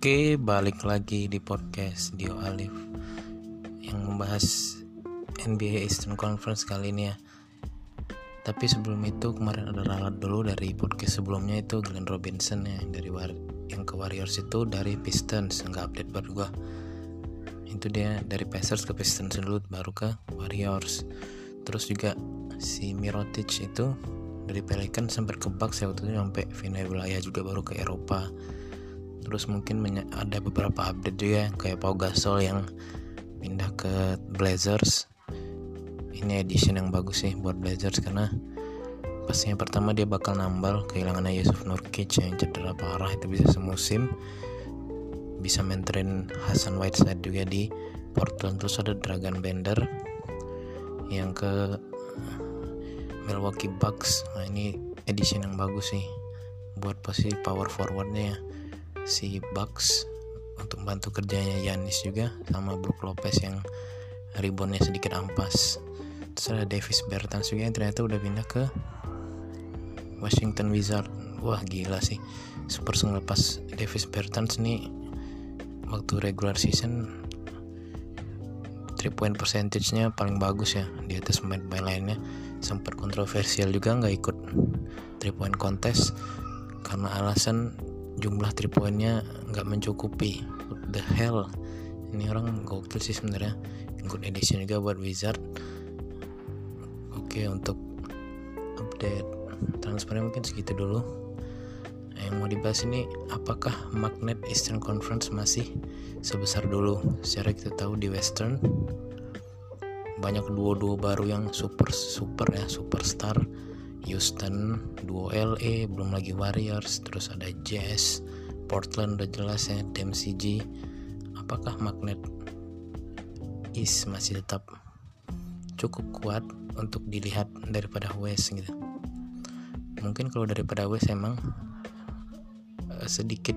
Oke, balik lagi di podcast Dio Alif yang membahas NBA Eastern Conference kali ini ya. Tapi sebelum itu kemarin ada ralat dulu dari podcast sebelumnya itu Glenn Robinson ya dari War yang ke Warriors itu dari Pistons nggak update baru gua. Itu dia dari Pacers ke Pistons dulu baru ke Warriors. Terus juga si Mirotic itu dari Pelicans sampai ke Bucks ya waktu itu sampai final wilayah juga baru ke Eropa terus mungkin ada beberapa update juga kayak Pau Gasol yang pindah ke Blazers. Ini edition yang bagus sih buat Blazers karena pastinya pertama dia bakal nambal kehilangan Yusuf Nurkic yang cedera parah itu bisa semusim. Bisa mentorin Hasan Whiteside juga di Portland. Terus ada Dragon Bender yang ke Milwaukee Bucks. Nah ini edition yang bagus sih buat posisi power forwardnya ya si Bucks untuk bantu kerjanya Yanis juga sama Brook Lopez yang ribonnya sedikit ampas. Terus ada Davis Bertans juga yang ternyata udah pindah ke Washington Wizard. Wah gila sih. Spurs ngelepas Davis Bertans nih waktu regular season 3 point percentage-nya paling bagus ya di atas pemain-pemain lainnya. Sempat kontroversial juga nggak ikut 3 point contest karena alasan jumlah 3 poinnya nggak mencukupi. What the hell? Ini orang gokil sih sebenarnya. Good edition juga buat Wizard. Oke untuk update. Transfernya mungkin segitu dulu. Yang mau dibahas ini apakah magnet Eastern Conference masih sebesar dulu? Secara kita tahu di Western banyak duo-duo baru yang super super ya superstar Houston duo LA belum lagi Warriors terus ada Jazz Portland udah jelas ya DMCG apakah magnet East masih tetap cukup kuat untuk dilihat daripada West gitu? Mungkin kalau daripada West emang uh, sedikit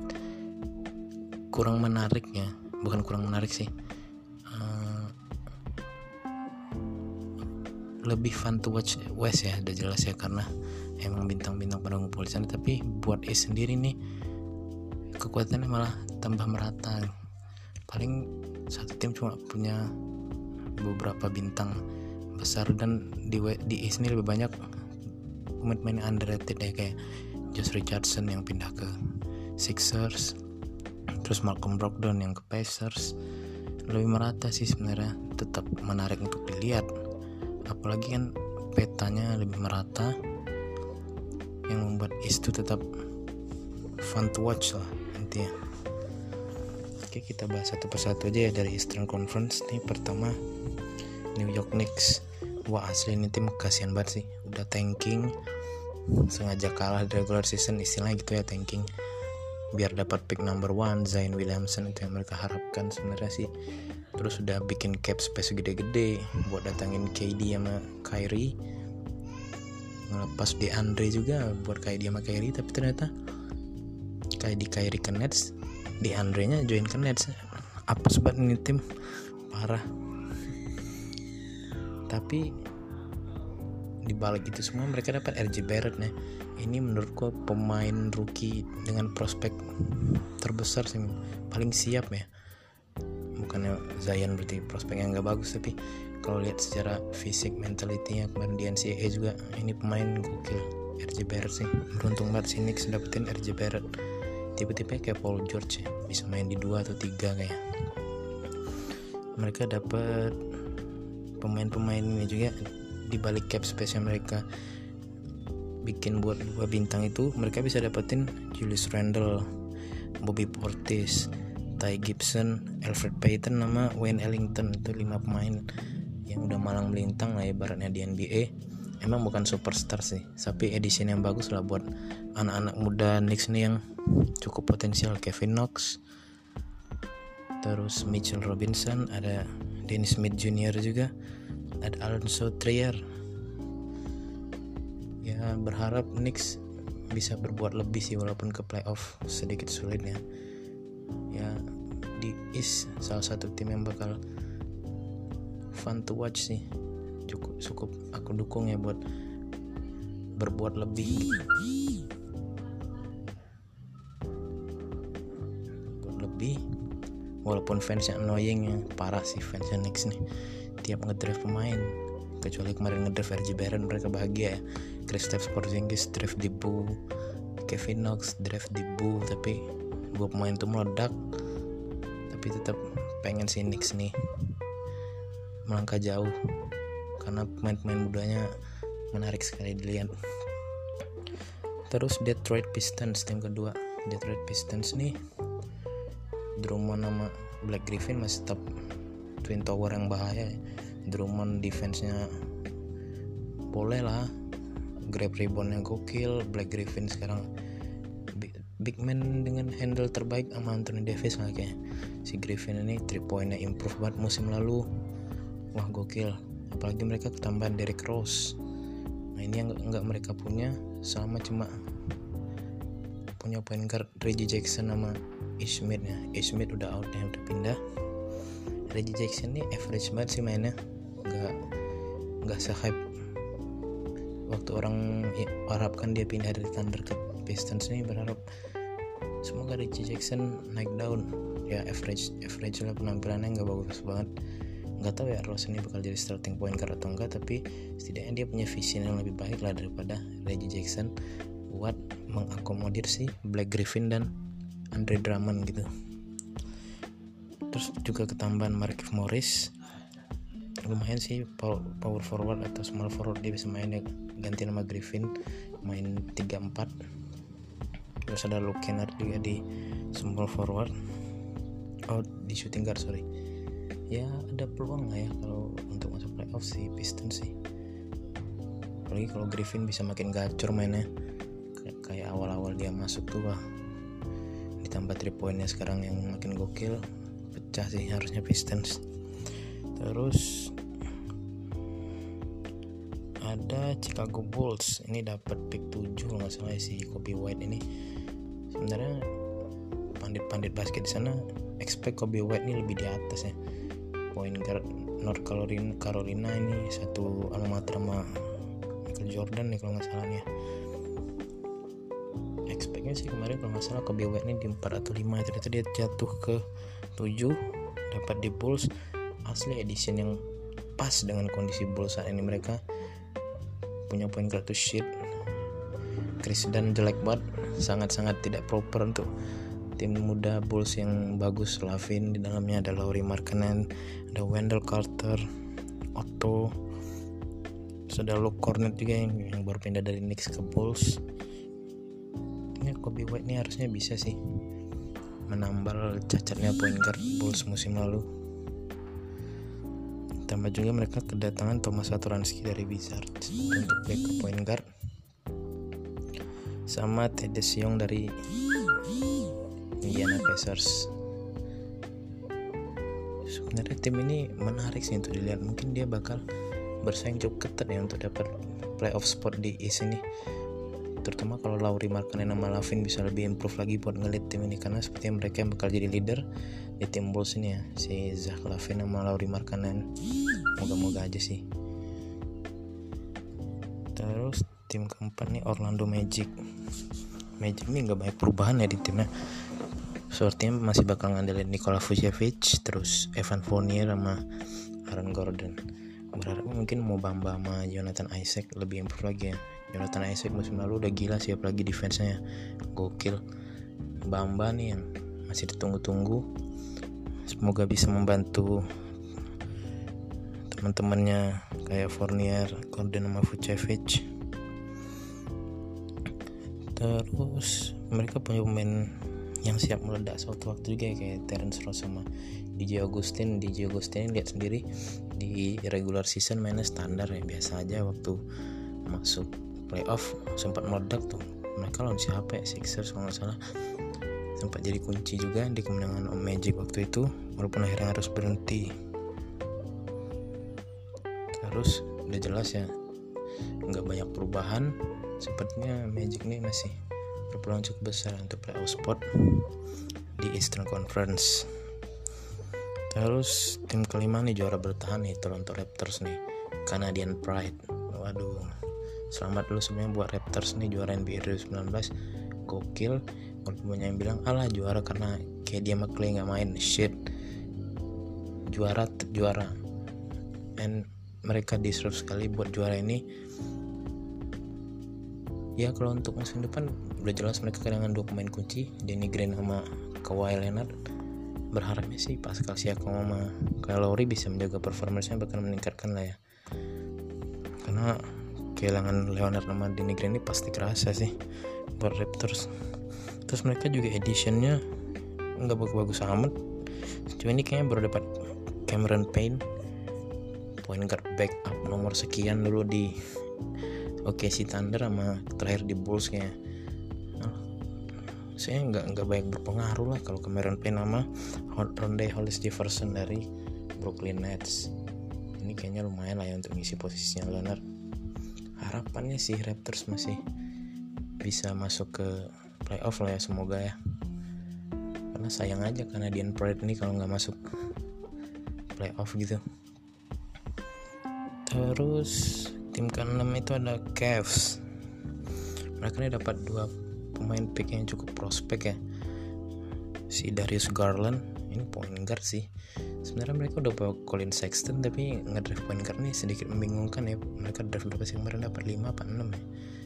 kurang menariknya. Bukan kurang menarik sih lebih fun to watch West ya udah jelas ya karena emang bintang-bintang pada ngumpul di sana. Tapi buat East sendiri nih kekuatannya malah tambah merata. Paling satu tim cuma punya beberapa bintang besar dan di di East ini lebih banyak pemain-pemain underrated ya kayak Josh Richardson yang pindah ke Sixers terus Malcolm Brogdon yang ke Pacers. Lebih merata sih sebenarnya tetap menarik untuk dilihat apalagi kan petanya lebih merata yang membuat East itu tetap fun to watch lah intinya oke kita bahas satu persatu aja ya dari Eastern Conference. Nih pertama New York Knicks. Wah asli ini tim kasihan banget sih. Udah tanking sengaja kalah di regular season istilahnya gitu ya tanking. Biar dapat pick number one Zion Williamson itu yang mereka harapkan sebenarnya sih terus udah bikin cap space gede-gede buat datangin KD sama Kyrie. Ngelepas di Andre juga buat KD sama Kyrie tapi ternyata KD Kyrie ke Nets di Andre nya join ke Nets. Apa sebab ini tim. Parah. Tapi di balik itu semua mereka dapat RJ Barrett nih ini menurutku pemain rookie dengan prospek terbesar sih paling siap ya bukannya Zion berarti prospeknya nggak bagus tapi kalau lihat secara fisik mentalitinya kemarin di NCAA juga ini pemain gokil RJ Barrett sih. Beruntung banget si Knicks dapetin RJ Barrett. Tipe-tipe kayak Paul George ya bisa main di dua atau tiga kayak. Mereka dapat pemain-pemain ini juga di balik cap space yang mereka bikin buat dua bintang itu mereka bisa dapetin Julius Randle, Bobby Portis, Ty Gibson, Alfred Payton nama Wayne Ellington. Itu lima pemain yang udah malang melintang lah ibaratnya di NBA emang bukan superstar sih tapi edition yang bagus lah buat anak-anak muda Knicks nih yang cukup potensial. Kevin Knox terus Mitchell Robinson ada Dennis Smith Jr juga ada Alonso Trier. Ya berharap Knicks bisa berbuat lebih sih walaupun ke playoff sedikit sulit ya ya di East salah satu tim yang bakal fun to watch sih. Cukup cukup aku dukung ya buat berbuat lebih. Buat lebih. Walaupun fansnya annoying ya parah sih fansnya Knicks nih. Tiap ngedraft pemain kecuali kemarin ngedraft RJ Barrett mereka bahagia ya. Kristaps Porzingis draft di Bu Kevin Knox draft di Bu tapi dua pemain itu meledak tapi tetap pengen si Knicks nih melangkah jauh karena pemain-pemain mudanya menarik sekali dilihat. Terus Detroit Pistons tim kedua. Detroit Pistons nih Drummond nama Black Griffin masih tetap Twin Tower yang bahaya. Drummond defense-nya boleh lah grab reboundnya gokil Black Griffin sekarang big man dengan handle terbaik sama Anthony Davis lah kayaknya. Si Griffin ini 3 pointnya improve banget musim lalu. Wah gokil. Apalagi mereka ketambahan Derek Rose. Nah ini yang nggak mereka punya sama cuma punya point guard Reggie Jackson sama Ishmit ya. Ishmit udah out ya udah pindah. Reggie Jackson ini average banget sih mainnya. Nggak nggak sehype. Waktu orang harapkan dia pindah dari Thunder ke Pistons ini berharap semoga Reggie Jackson naik down ya average average lah penampilannya nggak bagus banget. Nggak tahu ya Rose ini bakal jadi starting point guard atau enggak tapi setidaknya dia punya vision yang lebih baik lah daripada Reggie Jackson buat mengakomodir si Black Griffin dan Andre Drummond gitu. Terus juga ketambahan Markif Morris. Lumayan sih power forward atau small forward dia bisa main ya. Ganti nama Griffin main 3-4 terus ada Luke Kennard juga di small forward. Oh di shooting guard sorry. Ya ada peluang lah ya kalau untuk masuk playoff si Pistons sih. Apalagi kalau Griffin bisa makin gacor mainnya. Kayak, kayak awal-awal dia masuk tuh wah. Ditambah 3 poinnya sekarang yang makin gokil. Pecah sih harusnya Pistons. Terus ada Chicago Bulls. Ini dapat pick 7 kalau nggak salah si Kobe White ini sebenarnya pandit-pandit basket di sana expect Kobe White ini lebih di atas ya. Point guard North Carolina, Carolina ini satu alma mater sama Michael Jordan nih kalau nggak salah nih ya. Expectnya sih kemarin kalau nggak salah Kobe White ini di 4 atau 5 ternyata dia jatuh ke 7 dapat di Bulls. Asli edition yang pas dengan kondisi Bulls saat ini. Mereka punya point guard to shit Chris dan jelek banget sangat-sangat tidak proper untuk tim muda Bulls yang bagus. Lavin di dalamnya ada Laurie Markkanen ada Wendell Carter Otto. Ada Luke Cornet juga yang, yang baru pindah dari Knicks ke Bulls. Ini Kobe White ini harusnya bisa sih menambal cacatnya point guard Bulls musim lalu. Tambah juga mereka kedatangan Thomas Satoransky dari Wizards untuk backup point guard sama Tedes Young dari Indiana Pacers. Sebenarnya tim ini menarik sih untuk dilihat. Mungkin dia bakal bersaing cukup ketat ya untuk dapat playoff spot di East ini. Terutama kalau Lauri Markkanen sama Lavin bisa lebih improve lagi buat ngelit tim ini. Karena sepertinya mereka yang bakal jadi leader di tim Bulls ini ya. Si Zach Lavin sama Lauri Markkanen. Moga-moga aja sih. Terus tim keempat nih Orlando Magic. Magic ini nggak banyak perubahan ya di timnya. Sepertinya masih bakal ngandelin Nikola Vucevic terus Evan Fournier sama Aaron Gordon. Berharap mungkin mau Bamba sama Jonathan Isaac lebih improve lagi ya. Jonathan Isaac musim lalu udah gila sih apalagi defense-nya. Gokil. Bamba nih yang masih ditunggu-tunggu. Semoga bisa membantu teman-temannya kayak Fournier, Gordon sama Vucevic terus mereka punya pemain yang siap meledak suatu waktu juga ya, kayak Terence Ross sama DJ Augustin DJ Augustin lihat sendiri di regular season mainnya standar ya biasa aja waktu masuk playoff sempat meledak tuh. Mereka lawan siapa ya? Sixers kalau nggak salah. Sempat jadi kunci juga di kemenangan Om Magic waktu itu walaupun akhirnya harus berhenti. Terus udah jelas ya nggak banyak perubahan sepertinya Magic nih masih berpeluang cukup besar untuk playoff spot di Eastern Conference. Terus tim kelima nih juara bertahan nih Toronto Raptors nih. Canadian Pride. Waduh selamat dulu semuanya buat Raptors nih juara NBA 2019 gokil. Walaupun banyak yang bilang alah juara karena kayak dia McClay nggak main. Shit. Juara juara. And mereka deserve sekali buat juara ini ya kalau untuk musim depan udah jelas mereka kehilangan dua pemain kunci Danny Green sama Kawhi Leonard. Berharapnya sih Pascal Siakam sama Kyle Lowry bisa menjaga performanya bahkan meningkatkan lah ya. Karena kehilangan Leonard sama Danny Green ini pasti kerasa sih buat Raptors. Terus mereka juga editionnya nggak bagus-bagus amat. Cuma ini kayaknya baru dapat Cameron Payne point guard backup nomor sekian dulu di Oke si Thunder sama terakhir di Bulls kayak oh, saya nggak nggak baik berpengaruh lah kalau kemarin Payne sama Ronde Hollis Jefferson dari Brooklyn Nets. Ini kayaknya lumayan lah ya untuk ngisi posisinya Leonard. Harapannya sih Raptors masih bisa masuk ke playoff lah ya semoga ya. Karena sayang aja karena Dian Pride ini kalau nggak masuk playoff gitu. Terus tim ke-6 itu ada Cavs mereka ini dapat dua pemain pick yang cukup prospek ya si Darius Garland ini point guard sih sebenarnya mereka udah bawa Colin Sexton tapi ngedraft point guard nih sedikit membingungkan ya mereka draft berapa sih kemarin dapat 5 apa 6 ya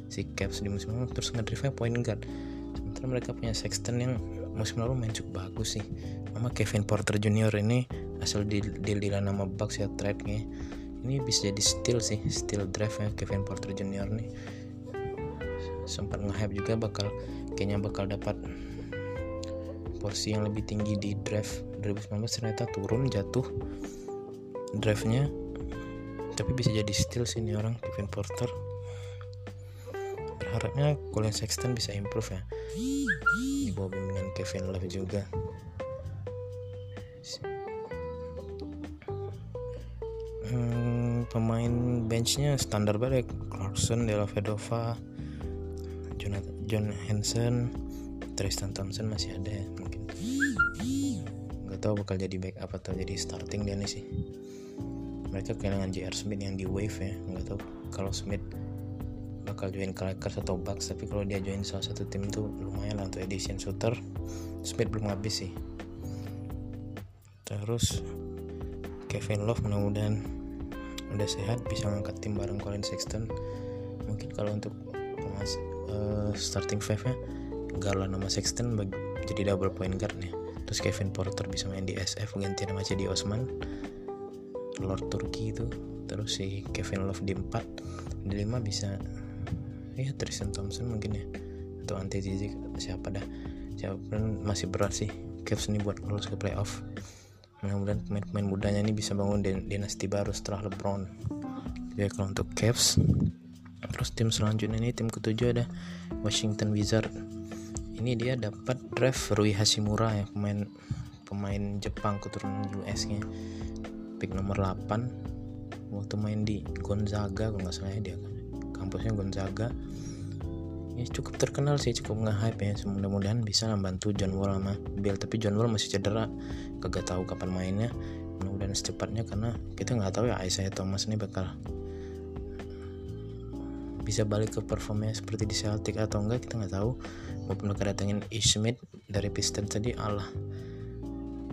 si Cavs di musim lalu terus ngedraftnya point guard sementara mereka punya Sexton yang musim lalu main cukup bagus sih sama Kevin Porter Jr ini asal di deal nama Bucks ya trade nya ini bisa jadi steal sih steal draft ya Kevin Porter Jr nih. Sempat nge-hype juga bakal kayaknya bakal dapat porsi yang lebih tinggi di draft 2019 ternyata turun jatuh draftnya tapi bisa jadi steal sih ini orang Kevin Porter. Berharapnya Colin Sexton bisa improve ya. Di bawah bimbingan Kevin Love juga hmm, pemain benchnya standar banget. Clarkson, Della Vedova, Jonathan, John Hansen, Tristan Thompson masih ada ya mungkin. Nggak tahu bakal jadi backup atau jadi starting dia nih sih. Mereka kehilangan JR Smith yang di wave ya nggak tahu kalau Smith bakal join ke atau Bucks tapi kalau dia join salah satu tim itu lumayan lah untuk edition shooter Smith belum habis sih. Terus Kevin Love mudah-mudahan udah sehat bisa ngangkat tim bareng Colin Sexton. Mungkin kalau untuk uh, starting five nya Garland nama Sexton jadi double point guard nih. Terus Kevin Porter bisa main di SF ganti nama jadi Osman. Lord Turki itu. Terus si Kevin Love di 4 di 5 bisa ya Tristan Thompson mungkin ya. Atau Ante Zizik siapa dah. Siapa pun masih berat sih. Cavs ini buat lolos ke playoff mudah-mudahan pemain-pemain mudanya ini bisa bangun dinasti baru setelah LeBron. Ya kalau untuk Cavs terus tim selanjutnya ini tim ketujuh ada Washington Wizard ini dia dapat draft Rui Hashimura ya pemain pemain Jepang keturunan US nya pick nomor 8 waktu main di Gonzaga kalau nggak salah ya dia kampusnya Gonzaga ya cukup terkenal sih cukup nge-hype ya. Mudah-mudahan bisa membantu John Wall sama Bill. Tapi John Wall masih cedera. Kagak tahu kapan mainnya. Mudah-mudahan secepatnya karena kita nggak tahu ya Isaiah Thomas ini bakal bisa balik ke performnya seperti di Celtic atau enggak kita nggak tahu. Maupun mereka datengin Ishmit dari Pistons tadi Allah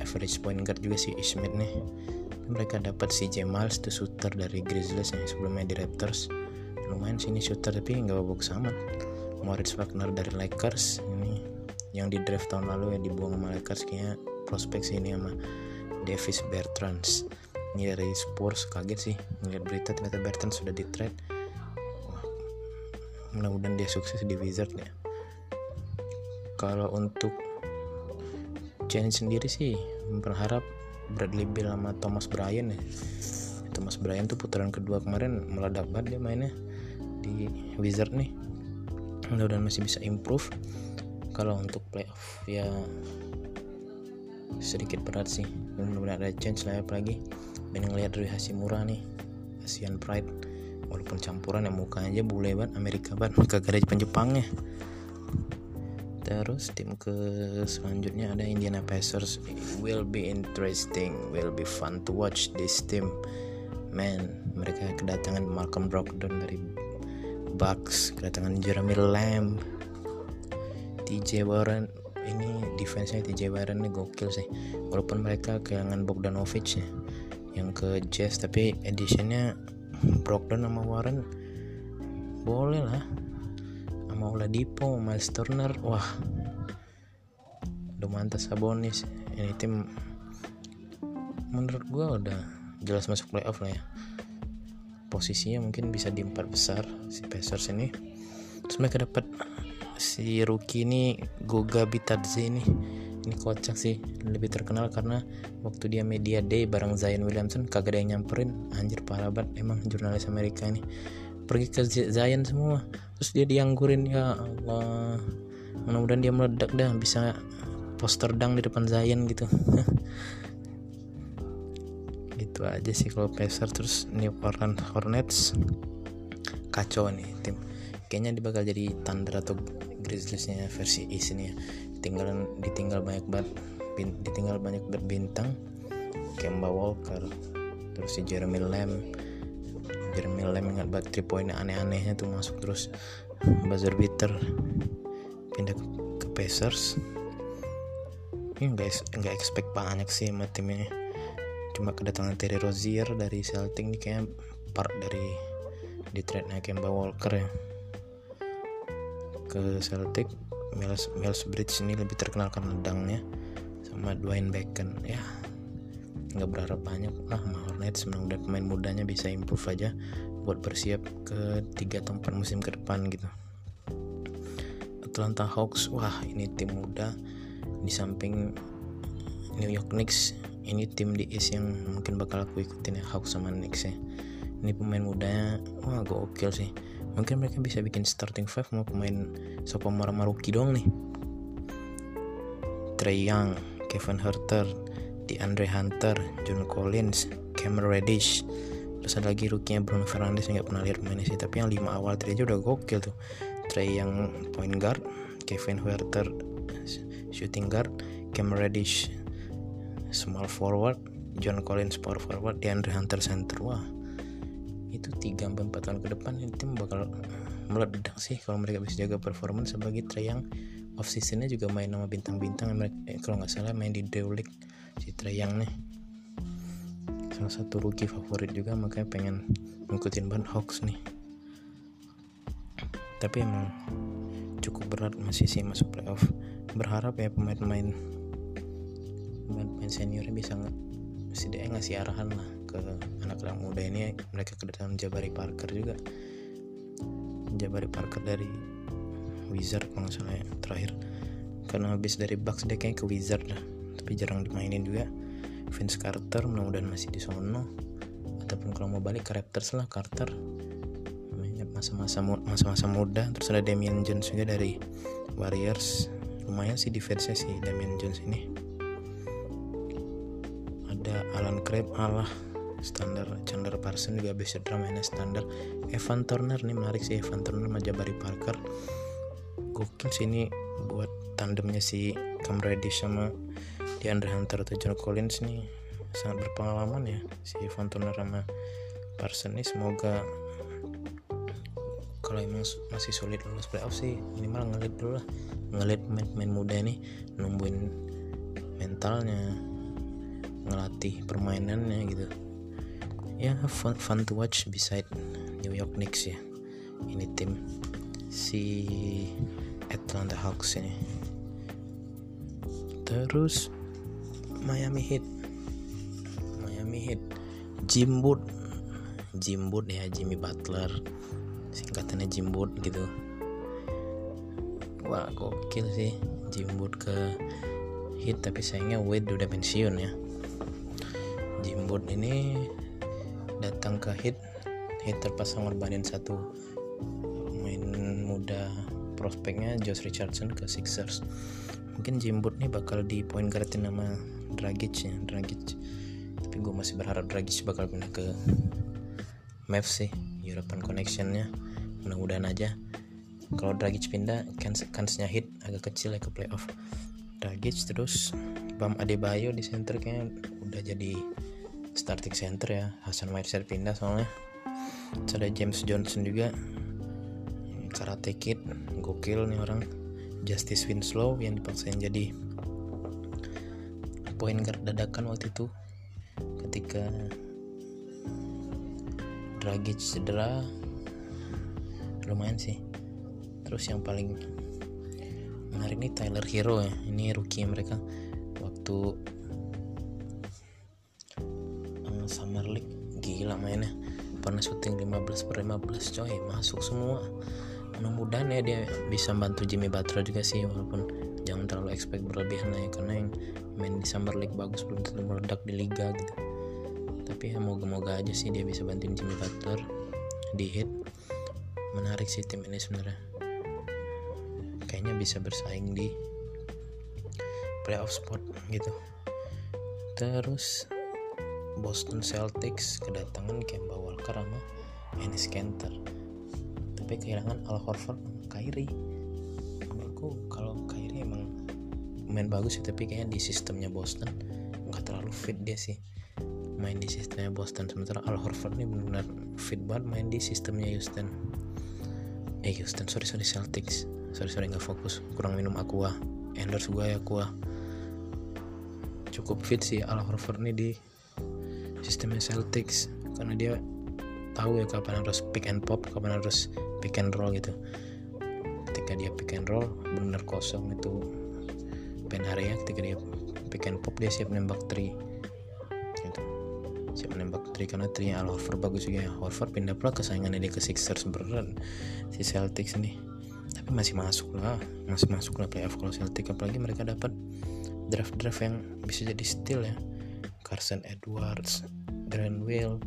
average point guard juga si Ishmit nih. Mereka dapat si Jamal itu shooter dari Grizzlies yang sebelumnya di Raptors. Lumayan sini shooter tapi nggak bagus amat Moritz Wagner dari Lakers. Ini yang di draft tahun lalu yang dibuang sama Lakers. Kayaknya prospek sih ini sama Davis Bertrands ini dari Spurs kaget sih ngeliat berita ternyata Bertrand sudah di trade mudah-mudahan dia sukses di Wizard ya. Kalau untuk Giants sendiri sih berharap Bradley Beal sama Thomas Bryan ya. Thomas Bryan tuh putaran kedua kemarin meledak banget dia mainnya di Wizard nih mudah-mudahan masih bisa improve. Kalau untuk playoff ya sedikit berat sih. Mudah-mudahan ada chance lah ya apalagi dan ngeliat dari Hashimura nih. Asian Pride walaupun campuran ya mukanya aja bule banget Amerika banget kagak ada Jepang-Jepangnya terus tim ke selanjutnya ada Indiana Pacers. Will be interesting will be fun to watch this team. Man mereka kedatangan Malcolm Brogdon dari Bucks kedatangan Jeremy Lamb. TJ Warren ini defense-nya TJ Warren ini gokil sih. Walaupun mereka kehilangan Bogdanovic ya yang ke Jazz tapi editionnya Brogdon sama Warren boleh lah. Sama Oladipo Miles Turner wah. Domantas Sabonis. Ini tim menurut gue udah jelas masuk playoff lah ya posisinya mungkin bisa di empat besar si Pacers ini. Terus mereka dapat si rookie ini Goga Bitadze ini. Ini kocak sih lebih terkenal karena waktu dia media day bareng Zion Williamson kagak ada yang nyamperin. Anjir parah banget emang jurnalis Amerika ini. Pergi ke Zion semua. Terus dia dianggurin ya Allah. Mudah-mudahan dia meledak dah bisa poster dang di depan Zion gitu gitu aja sih kalau Pacers terus New Orleans Hornets. Kacau nih tim. Kayaknya dia bakal jadi Thunder atau Grizzliesnya versi East ini ya. Tinggalan ditinggal banyak banget bin, ditinggal banyak berbintang Kemba Walker terus si Jeremy Lamb. Jeremy Lamb ingat banget 3 point aneh-anehnya tuh masuk terus. Buzzer beater pindah ke, ke Pacers. Ini nggak nggak expect banyak sih sama tim ini cuma kedatangan Terry Rozier dari Celtic ini kayak part dari di trade nya Kemba Walker ya. Ke Celtic Miles, Miles Bridge ini lebih terkenal karena dangnya sama Dwayne Bacon ya nggak berharap banyak lah. Sama Hornets mudah pemain mudanya bisa improve aja buat bersiap ke tiga tempat musim ke depan gitu. Atlanta Hawks wah ini tim muda di samping New York Knicks ini tim di East yang mungkin bakal aku ikutin ya Hawks sama Knicks ya. Ini pemain mudanya wah gokil sih. Mungkin mereka bisa bikin starting five mau pemain sopo marah rookie doang nih. Trey Young Kevin Herter Andre Hunter John Collins Cameron Reddish. Terus ada lagi rookie Bruno Fernandes yang gak pernah lihat pemainnya sih. Tapi yang lima awal tadi aja udah gokil tuh. Trey Young point guard Kevin Herter shooting guard Cameron Reddish small forward John Collins power forward Andre Hunter center. Wah itu 3 4 tahun ke depan tim bakal meledak sih kalau mereka bisa jaga performance sebagai Trey yang off seasonnya juga main sama bintang-bintang eh, kalau nggak salah main di League si Trey Young nih. Salah satu rookie favorit juga makanya pengen ngikutin Ban Hawks nih. Tapi emang cukup berat masih sih masuk playoff. Berharap ya pemain-pemain pemain seniornya bisa setidaknya ngasih arahan lah ke anak-anak muda ini. Mereka kedatangan Jabari Parker juga. Jabari Parker dari Wizard kalau nggak salah ya terakhir. Karena habis dari Bucks dia kayak ke Wizard lah tapi jarang dimainin juga. Vince Carter mudah-mudahan masih di sono. Ataupun kalau mau balik ke Raptors lah Carter. Masa-masa masa-masa muda. Terus ada Damian Jones juga dari Warriors. Lumayan sih defense sih Damian Jones ini Crabb Allah standar Chandler Parson juga bisa drama standar. Evan Turner nih menarik sih. Evan Turner sama Jabari Parker. Gokil sih ini buat tandemnya si Cam Reddish sama DeAndre Hunter atau John Collins nih. Sangat berpengalaman ya si Evan Turner sama Parson nih. Semoga kalau emang masih sulit lulus playoff sih minimal ngelit dulu lah. Ngelit main-main muda nih nungguin mentalnya ngelatih permainannya gitu. Ya fun, fun to watch beside New York Knicks ya. Ini tim si Atlanta Hawks ini. Terus Miami Heat. Miami Heat. Jimbut Jimbut ya Jimmy Butler. Singkatannya Jimbut gitu. Wah gokil sih. Jimbut ke Heat tapi sayangnya Wade udah pensiun ya Jimbut ini datang ke hit hit terpasang ngorbanin satu. Main muda prospeknya Josh Richardson ke Sixers. Mungkin Jimbut nih bakal di point guardin nama Dragic ya Dragic. Tapi gue masih berharap Dragic bakal pindah ke Mavs sih European connectionnya. Mudah-mudahan aja. Kalau Dragic pindah kans kansnya hit agak kecil ya ke playoff. Dragic terus Bam Adebayo di center kayaknya udah jadi starting center ya. Hasan Whiteside pindah soalnya. Terus ada James Johnson juga. Karate kid gokil nih orang. Justice Winslow yang dipaksain jadi poin guard dadakan waktu itu. Ketika Dragic cedera lumayan sih. Terus yang paling menarik nih Tyler Hero ya. Ini rookie mereka. Waktu mainnya. Pernah syuting 15 per 15 coy. Masuk semua. Mudah-mudahan ya dia bisa bantu Jimmy Butler juga sih walaupun jangan terlalu expect berlebihan ya karena yang main di Summer League bagus belum tentu meledak di liga gitu. Tapi ya moga-moga aja sih dia bisa bantuin Jimmy Butler di hit. Menarik sih tim ini sebenarnya. Kayaknya bisa bersaing di playoff spot gitu. Terus Boston Celtics kedatangan Kemba Walker sama Enes Kanter. Tapi kehilangan Al Horford Kyrie. Menurutku kalau Kyrie emang main bagus sih tapi kayaknya di sistemnya Boston nggak terlalu fit dia sih. Main di sistemnya Boston sementara Al Horford ini benar-benar fit banget main di sistemnya Houston. Eh Houston sorry sorry Celtics. Sorry sorry nggak fokus. Kurang minum aqua. Endorse gue ya aqua. Cukup fit sih Al Horford ini di sistemnya Celtics karena dia tahu ya kapan harus pick and pop kapan harus pick and roll gitu. Ketika dia pick and roll benar kosong itu pen area ketika dia pick and pop dia siap nembak 3 gitu. Siap nembak 3 karena 3 Al Horford bagus juga ya. Horford pindah pula kesayangannya dia ke Sixers. Berat si Celtics nih tapi masih masuk lah. Masih masuk lah playoff kalau Celtic. Apalagi mereka dapat draft-draft yang bisa jadi steal ya Carson Edwards Grant Will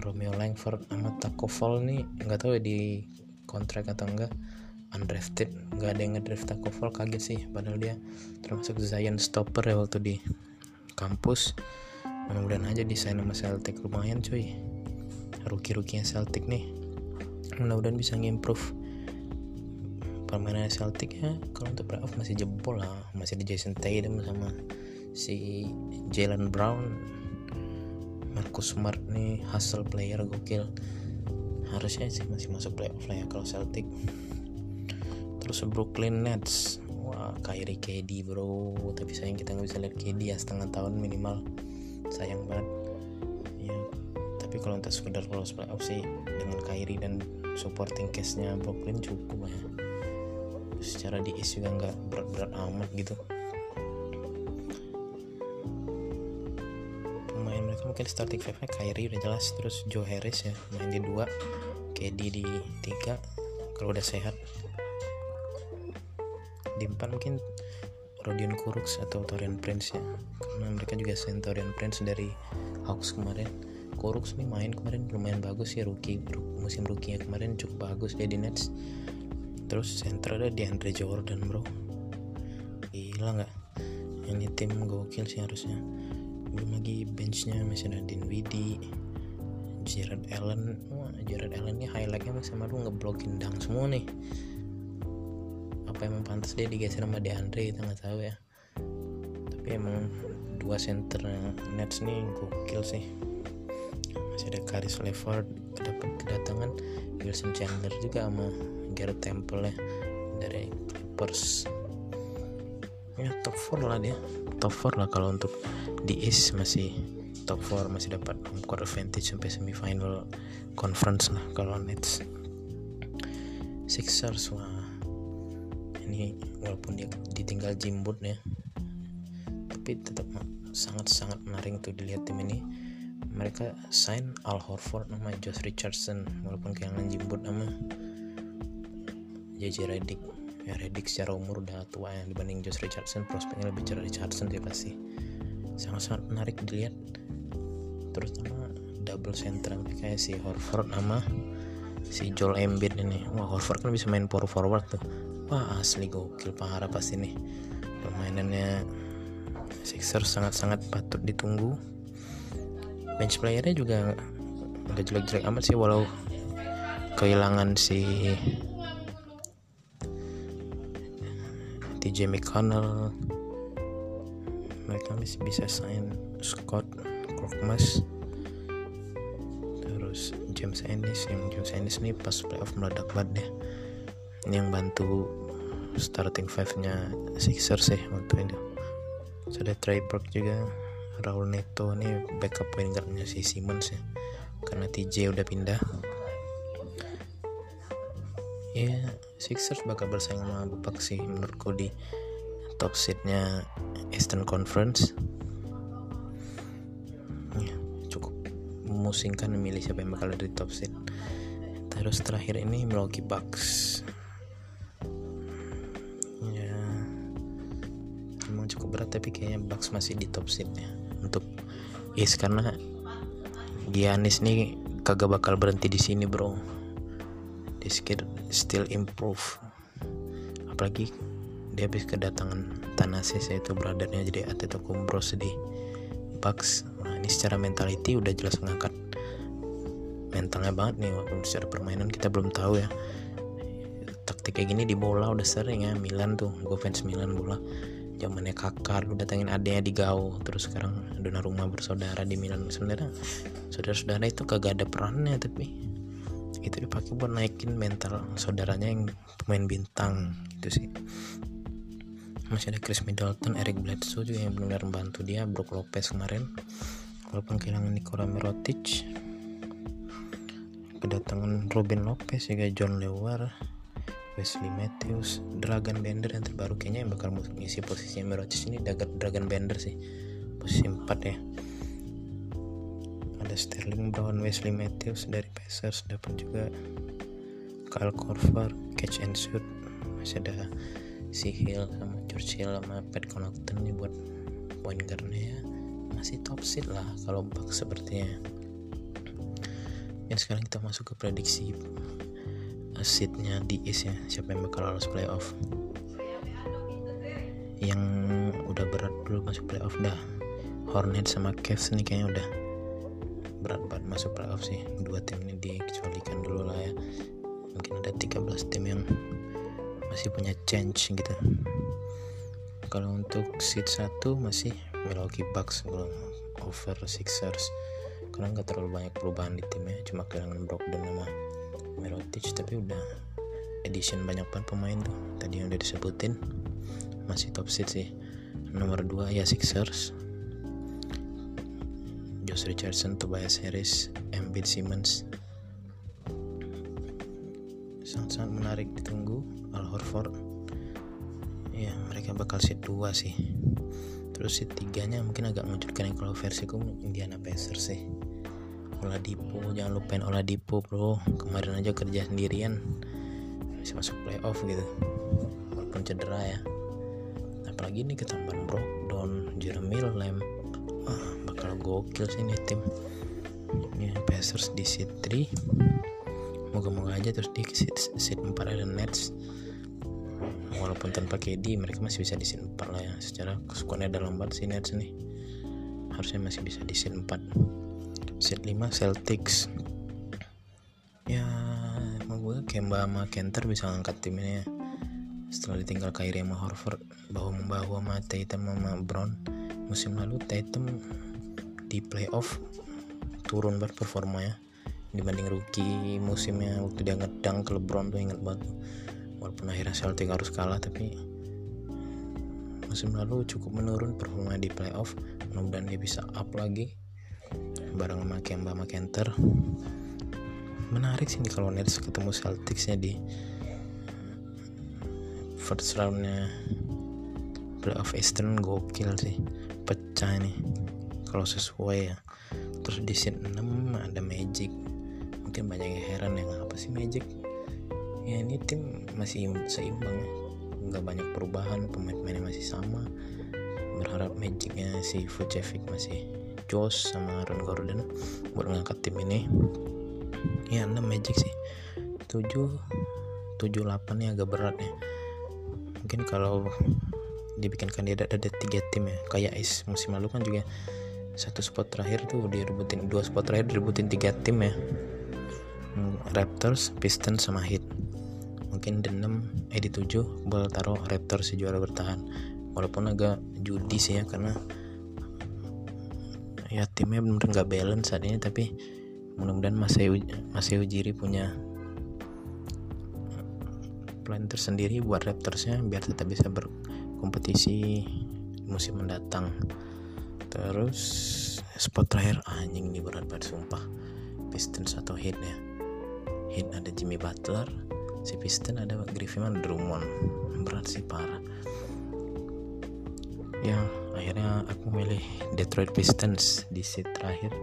Romeo Langford sama Taco Fall nih. Nggak tahu ya di kontrak atau enggak. Undrafted. Nggak ada yang ngedraft Taco Fall kaget sih. Padahal dia termasuk Zion stopper ya waktu di kampus. Mudah-mudahan aja desain sama Celtic lumayan cuy. Rookie-rookie Celtic nih. Mudah-mudahan bisa ngimprove permainan Celtic ya. Kalau untuk playoff masih jebol lah. Masih ada Jason Tatum sama si Jalen Brown Marcus Smart nih hustle player gokil. Harusnya sih masih masuk playoff lah ya kalau Celtic. Terus Brooklyn Nets. Wah Kyrie KD bro. Tapi sayang kita nggak bisa lihat KD ya setengah tahun minimal. Sayang banget. Ya tapi kalau untuk sekedar lolos playoff sih dengan Kyrie dan supporting case-nya Brooklyn cukup ya. Secara di East juga nggak berat-berat amat gitu mungkin starting five nya Kyrie udah jelas terus Joe Harris ya main di dua KD di tiga kalau udah sehat. Di empat mungkin Rodion Kuruks atau Torian Prince ya karena mereka juga Torian Prince dari Hawks kemarin. Kuruks nih main kemarin lumayan bagus ya rookie musim rookie kemarin cukup bagus dia di Nets. Terus center ada di Andre Jordan bro. Gila nggak? Ini tim gokil sih harusnya belum lagi benchnya masih ada Dinwiddie Jared Allen. Wah Jared Allen ini highlightnya masih sama lu ngeblokin dang semua nih. Apa emang pantas dia digeser sama DeAndre kita nggak tahu ya. Tapi emang dua center Nets nih gokil sih. Masih ada Caris LeVert dapat kedatangan. Wilson Chandler juga sama Garrett Temple ya dari Clippers. Ya top 4 lah dia top 4 lah kalau untuk di East masih top 4 masih dapat home court advantage sampai semifinal conference lah kalau Nets. Sixers wah. Ini walaupun dia ditinggal Jimbut ya tapi tetap sangat-sangat menarik tuh dilihat tim ini. Mereka sign Al Horford nama Josh Richardson walaupun kehilangan Jimbut nama JJ Redick ya Redick secara umur udah tua ya dibanding Josh Richardson prospeknya lebih cerah Richardson dia pasti. Sangat-sangat menarik dilihat. Terutama double center kayak si Horford sama si Joel Embiid ini. Wah Horford kan bisa main power forward tuh. Wah asli gokil parah pasti nih. Permainannya Sixers sangat-sangat patut ditunggu. Bench playernya juga nggak jelek-jelek amat sih walau kehilangan si TJ McConnell mereka masih bisa sign Scott Korkmaz terus James Ennis yang James Ennis ini pas playoff meledak banget deh. Ini yang bantu starting five nya Sixers sih waktu itu. Ada Trey Burke juga Raul Neto ini backup point guardnya si Simmons ya. Karena TJ udah pindah ya Sixers bakal bersaing sama Bucks sih menurutku di top seednya Eastern Conference. Ya, cukup memusingkan memilih siapa yang bakal ada di top seed terus terakhir ini Milwaukee Bucks. Ya emang cukup berat tapi kayaknya Bucks masih di top seednya untuk East karena Giannis nih kagak bakal berhenti di sini bro dia still improve. Apalagi dia habis kedatangan Thanasis yaitu brothernya jadi Antetokounmpo di Bucks nah, ini secara mentality udah jelas ngangkat. Mentalnya banget nih walaupun secara permainan kita belum tahu ya. Taktik kayak gini di bola udah sering ya Milan tuh gue fans Milan bola. Zamannya kakak lu datangin adanya di Gau terus sekarang dona rumah bersaudara di Milan. Sebenarnya saudara-saudara itu kagak ada perannya tapi itu dipakai buat naikin mental saudaranya yang pemain bintang gitu sih. Masih ada Chris Middleton, Eric Bledsoe juga yang benar-benar membantu dia, Brook Lopez kemarin. Walaupun kehilangan Nikola Mirotic. Kedatangan Robin Lopez juga John Lewar Wesley Matthews Dragon Bender yang terbaru kayaknya yang bakal ngisi posisi Mirotic ini Dragon Bender sih. Posisi 4 ya ada Sterling Brown Wesley Matthews dari Pacers dapat juga Kyle Korver catch and shoot. Masih ada si Hill sama George Hill sama Pat Connaughton nih buat point guardnya ya. Masih top seed lah kalau Bucks sepertinya. Dan sekarang kita masuk ke prediksi seatnya di East ya. Siapa yang bakal lolos playoff? Yang udah berat dulu masuk playoff dah. Hornets sama Cavs nih kayaknya udah berat banget masuk playoff sih. Dua tim ini dikecualikan dulu lah ya. Mungkin ada 13 tim yang masih punya change gitu. Kalau untuk seat 1 masih Milwaukee Bucks belum over Sixers. Karena nggak terlalu banyak perubahan di timnya cuma kehilangan Brogdon sama Mirotic. Tapi udah edition banyak banget pemain tuh. Tadi yang udah disebutin masih top seat sih. Nomor 2 ya Sixers Josh Richardson, Tobias Harris, Embiid Simmons. Sangat-sangat menarik ditunggu Al Horford. Ya mereka bakal seat 2 sih. Terus seat 3 nya mungkin agak mengejutkan kalau versiku Indiana Pacers sih. Oladipo jangan lupain Oladipo bro. Kemarin aja kerja sendirian. Bisa masuk playoff gitu. Walaupun cedera ya. Apalagi nih ketambahan bro. Don Jeremy Lamb. Ah, bakal gokil sih nih tim. Ini Pacers di seat 3 moga-moga aja terus di seat, seat 4 ada Nets. Walaupun tanpa KD mereka masih bisa di seat 4 lah ya. Secara squadnya dalam banget sih Nets nih. Harusnya masih bisa di seat 4 seat 5 Celtics. Ya emang gue Kemba sama Kenter bisa ngangkat tim ini ya. Setelah ditinggal Kyrie sama Horford bahu membahu sama Tatum sama Brown. Musim lalu Tatum di playoff turun banget performanya dibanding rookie musimnya waktu dia ngedang ke LeBron tuh inget banget walaupun akhirnya Celtic harus kalah tapi musim lalu cukup menurun performa di playoff. Mudah-mudahan dia bisa up lagi bareng sama Kemba sama Kenter. Menarik sih nih kalau Nets ketemu Celticsnya di first roundnya playoff Eastern gokil sih. Pecah nih kalau sesuai ya. Terus di scene 6 ada Magic. Mungkin banyak yang heran ya apa sih Magic? Ya ini tim masih seimbang. Ya nggak banyak perubahan pemain-pemainnya masih sama. Berharap Magicnya si Vucevic masih Josh sama Aaron Gordon buat ngangkat tim ini. Ya 6 Magic sih. 7 7 8 nya agak berat ya. Mungkin kalau dibikin kandidat ada tiga tim ya. Kayak Ice musim lalu kan juga satu spot terakhir tuh direbutin dua spot terakhir direbutin tiga tim ya. Hmm, Raptors, Pistons sama Heat. Mungkin di 6 eh di 7 boleh taruh Raptors juara bertahan. Walaupun agak judi sih ya karena ya timnya benar-benar nggak balance saat ini tapi mudah-mudahan masih masih Ujiri punya plan tersendiri buat Raptorsnya biar tetap bisa ber kompetisi musim mendatang terus spot terakhir anjing nih berat banget sumpah. Pistons atau Heat ya. Heat ada Jimmy Butler si Piston ada Griffin Drummond. Berat sih parah. Ya akhirnya aku milih Detroit Pistons. Di seat terakhir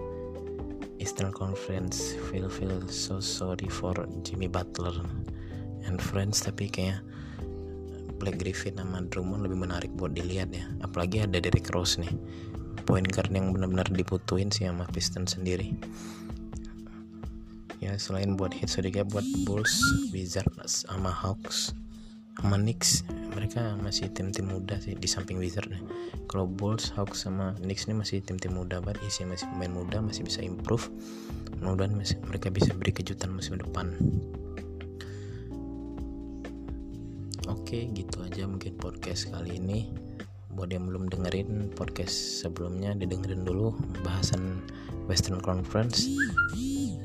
Eastern Conference. Feel feel so sorry for Jimmy Butler and friends tapi kayak Black Griffin sama Drummond lebih menarik buat dilihat ya. Apalagi ada Derrick Rose nih point guard yang benar-benar diputuin sih sama Piston sendiri. Ya selain buat hits juga buat Bulls, Wizards sama Hawks sama Knicks mereka masih tim-tim muda sih di samping Wizard kalau Bulls, Hawks sama Knicks ini masih tim-tim muda banget isi masih pemain muda masih bisa improve. Mudah-mudahan mereka bisa beri kejutan musim depan. Oke gitu aja mungkin podcast kali ini buat yang belum dengerin podcast sebelumnya didengerin dulu bahasan Western Conference.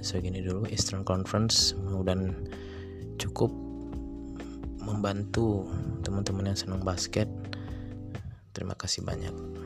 Segini dulu Eastern Conference mudah-mudahan cukup membantu teman-teman yang senang basket. Terima kasih banyak